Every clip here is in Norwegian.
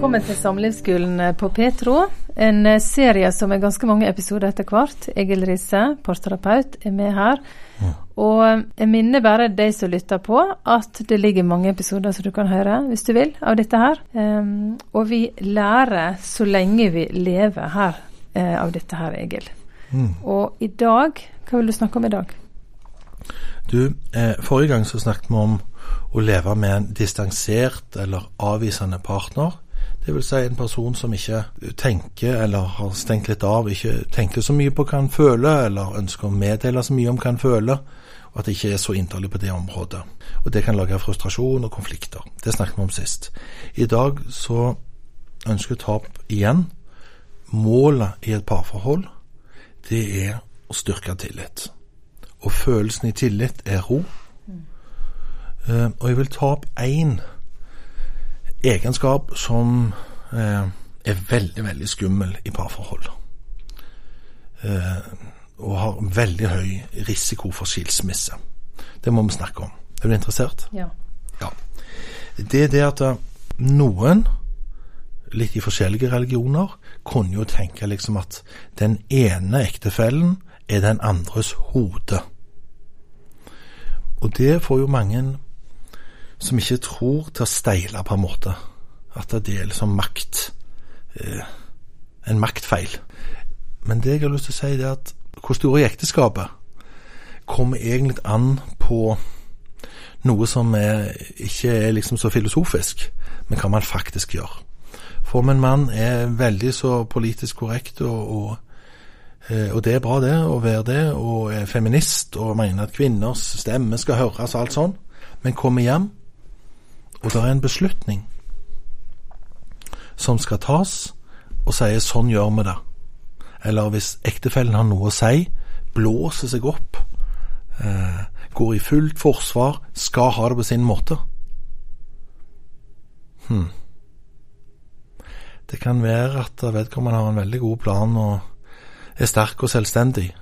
Velkommen til Samlivsskolen på Petro, en eh, serie som er ganske mange episoder etter hvert. Egil Risse, parterapeut, er med her. Ja. Og eh, jeg minner bare de som lytter på, at det ligger mange episoder som du kan høre, hvis du vil, av dette her. Um, og vi lærer så lenge vi lever her uh, av dette her, Egil. Mm. Og i dag, hva vil du snakke om i dag? Du, eh, forrige gang så snakket vi om å leve med en distansert eller avvisende partner. Det vil si en person som ikke tenker eller har stengt litt av, ikke tenker så mye på hva han føler, eller ønsker å meddele så mye om hva han føler, og at det ikke er så inderlig på det området. Og Det kan lage frustrasjon og konflikter. Det snakket vi om sist. I dag så ønsker jeg å ta opp igjen målet i et parforhold. Det er å styrke tillit. Og følelsen i tillit er ro. Uh, og jeg vil ta opp én egenskap som eh, er veldig, veldig skummel i parforhold. Eh, og har veldig høy risiko for skilsmisse. Det må vi snakke om. Er du interessert? Ja. ja. Det er det at noen, litt i forskjellige religioner, kunne jo tenke liksom at den ene ektefellen er den andres hode. Og det får jo mange som ikke tror til å steile, på en måte. At det er liksom makt. Eh, en maktfeil. Men det jeg har lyst til å si, det er at hvor stor i ekteskapet kommer egentlig an på noe som er, ikke er liksom så filosofisk, men hva man faktisk gjør. For om en mann er veldig så politisk korrekt, og, og, eh, og, det er bra det, å være det, og er feminist og mener at kvinners stemme skal høres og alt sånn, men kommer hjem og det er en beslutning som skal tas, og sier 'sånn gjør vi det'. Eller hvis ektefellen har noe å si, blåser seg opp, eh, går i fullt forsvar, skal ha det på sin måte. Hm. Det kan være at vedkommende har en veldig god plan og er sterk og selvstendig,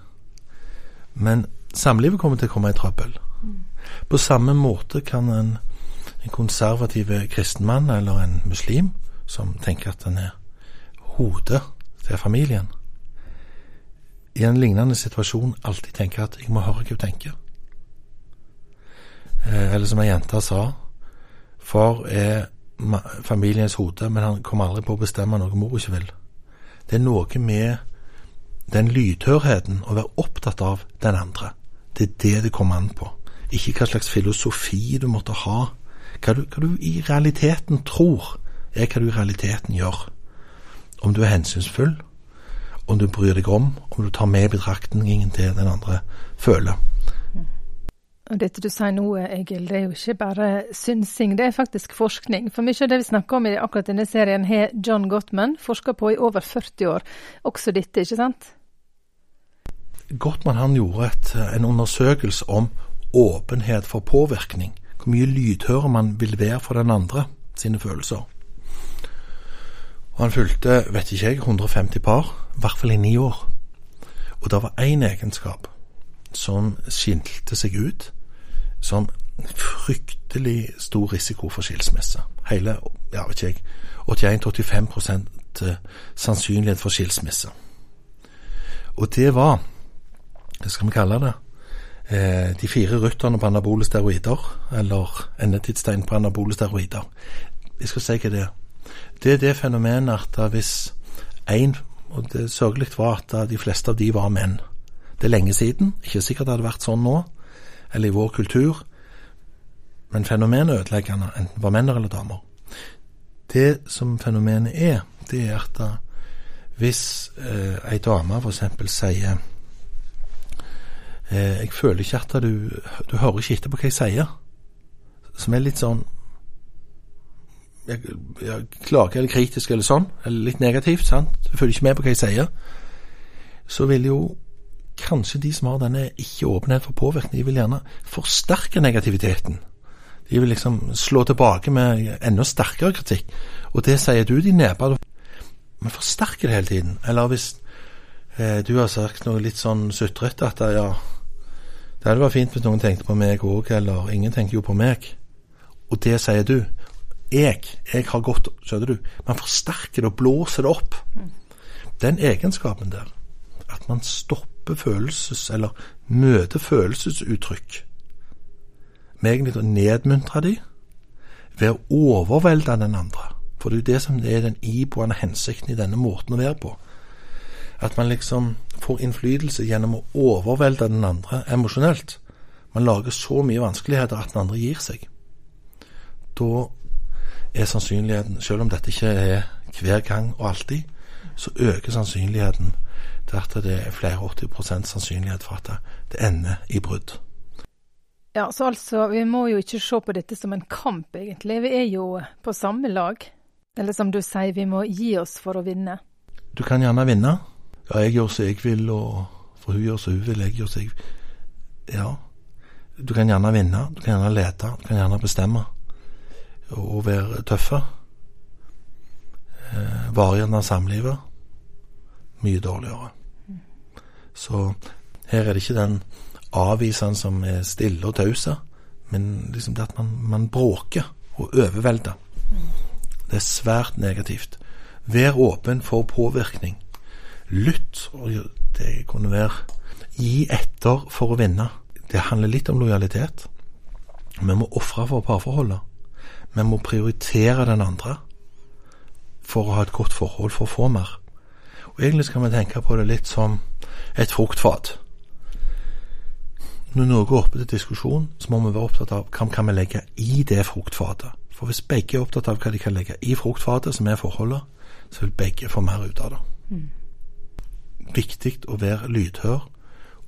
men samlivet kommer til å komme i trøbbel. Mm. På samme måte kan en en konservativ kristenmann eller en muslim som tenker at han er hodet til familien, i en lignende situasjon alltid tenker at 'jeg må høre hva hun tenker'. Eh, eller som ei jente sa, far er familiens hode, men han kommer aldri på å bestemme noe mor ikke vil. Det er noe med den lydhørheten, å være opptatt av den andre. Det er det det kommer an på. Ikke hva slags filosofi du måtte ha hva du, hva du i realiteten tror, er hva du i realiteten gjør. Om du er hensynsfull, om du bryr deg om, om du tar med i betraktningen til den andre føler. Og Dette du sier nå, Egil, det er jo ikke bare synsing, det er faktisk forskning. For mye av det vi snakker om i akkurat denne serien, har John Gottman forska på i over 40 år. Også dette, ikke sant? Gottman han gjorde et, en undersøkelse om åpenhet for påvirkning hvor mye lydhøre man vil være for den andre sine følelser. Og han fulgte, vet ikke jeg, 150 par, i hvert fall i ni år. Og det var én egenskap som skilte seg ut som fryktelig stor risiko for skilsmisse. Hele, ja, vet ikke jeg, 81-85 eh, sannsynlighet for skilsmisse. Og det var, hva skal vi kalle det, de fire rytterne på anabole steroider, eller endetidstegn på anabole steroider. Jeg skal si hva det er. Det er det fenomenet at hvis én Og det sørgelige var at de fleste av de var menn. Det er lenge siden. Ikke sikkert det hadde vært sånn nå, eller i vår kultur. Men fenomenet er ødeleggende, enten var menn eller damer. Det som fenomenet er, det er at hvis eh, ei dame f.eks. sier eh, Jeg føler ikke at du Du hører ikke etter på hva jeg sier. Som er litt sånn jeg, jeg klager eller kritisk eller sånn, eller litt negativt, sant. Du følger ikke med på hva jeg sier. Så vil jo kanskje de som har denne ikke-åpenhet for påvirkning, de vil gjerne forsterke negativiteten. De vil liksom slå tilbake med enda sterkere kritikk. Og det sier du, de nepa, Men forsterker det hele tiden. Eller hvis eh, du har sagt noe litt sånn sutrete at ja, det hadde vært fint hvis noen tenkte på meg òg, eller ingen tenker jo på meg. Og det sier du. jeg, jeg har gått Skjønner du? Man forsterker det og blåser det opp. Den egenskapen der, at man stopper følelses- eller møter følelsesuttrykk med egentlig å nedmuntre de ved å overvelde den andre. For det er jo det som er den iboende hensikten i denne måten å være på. At man liksom får innflytelse gjennom å overvelde den andre emosjonelt. Man lager så mye vanskeligheter at den andre gir seg. Da er sannsynligheten, selv om dette ikke er hver gang og alltid, så øker sannsynligheten til at det er flere 80 sannsynlighet for at det ender i brudd. Ja, så altså, vi må jo ikke se på dette som en kamp, egentlig. Vi er jo på samme lag. Eller som du sier, vi må gi oss for å vinne. Du kan gjerne vinne. Ja, jeg gjør som jeg vil, og for hun gjør som hun vil, jeg gjør som jeg Ja. Du kan gjerne vinne, du kan gjerne lete, du kan gjerne bestemme. Og være tøffe. Eh, Varer samlivet. Mye dårligere. Så her er det ikke den avvisende som er stille og tause, men liksom det at man, man bråker og overvelder. Det er svært negativt. Vær åpen for påvirkning. Lytt. og Det kunne være gi etter for å vinne. Det handler litt om lojalitet. Vi må ofre for parforholdet. Vi må prioritere den andre for å ha et godt forhold, for å få mer. Og Egentlig skal vi tenke på det litt som et fruktfat. Når noe er oppe til diskusjon, så må vi være opptatt av hva vi kan legge i det fruktfatet. For hvis begge er opptatt av hva de kan legge i fruktfatet, som er forholdet, så vil begge få mer ut av det. Mm. Viktig å være lydhør,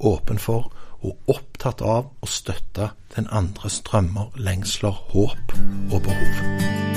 åpen for og opptatt av å støtte den andres drømmer, lengsler, håp og behov.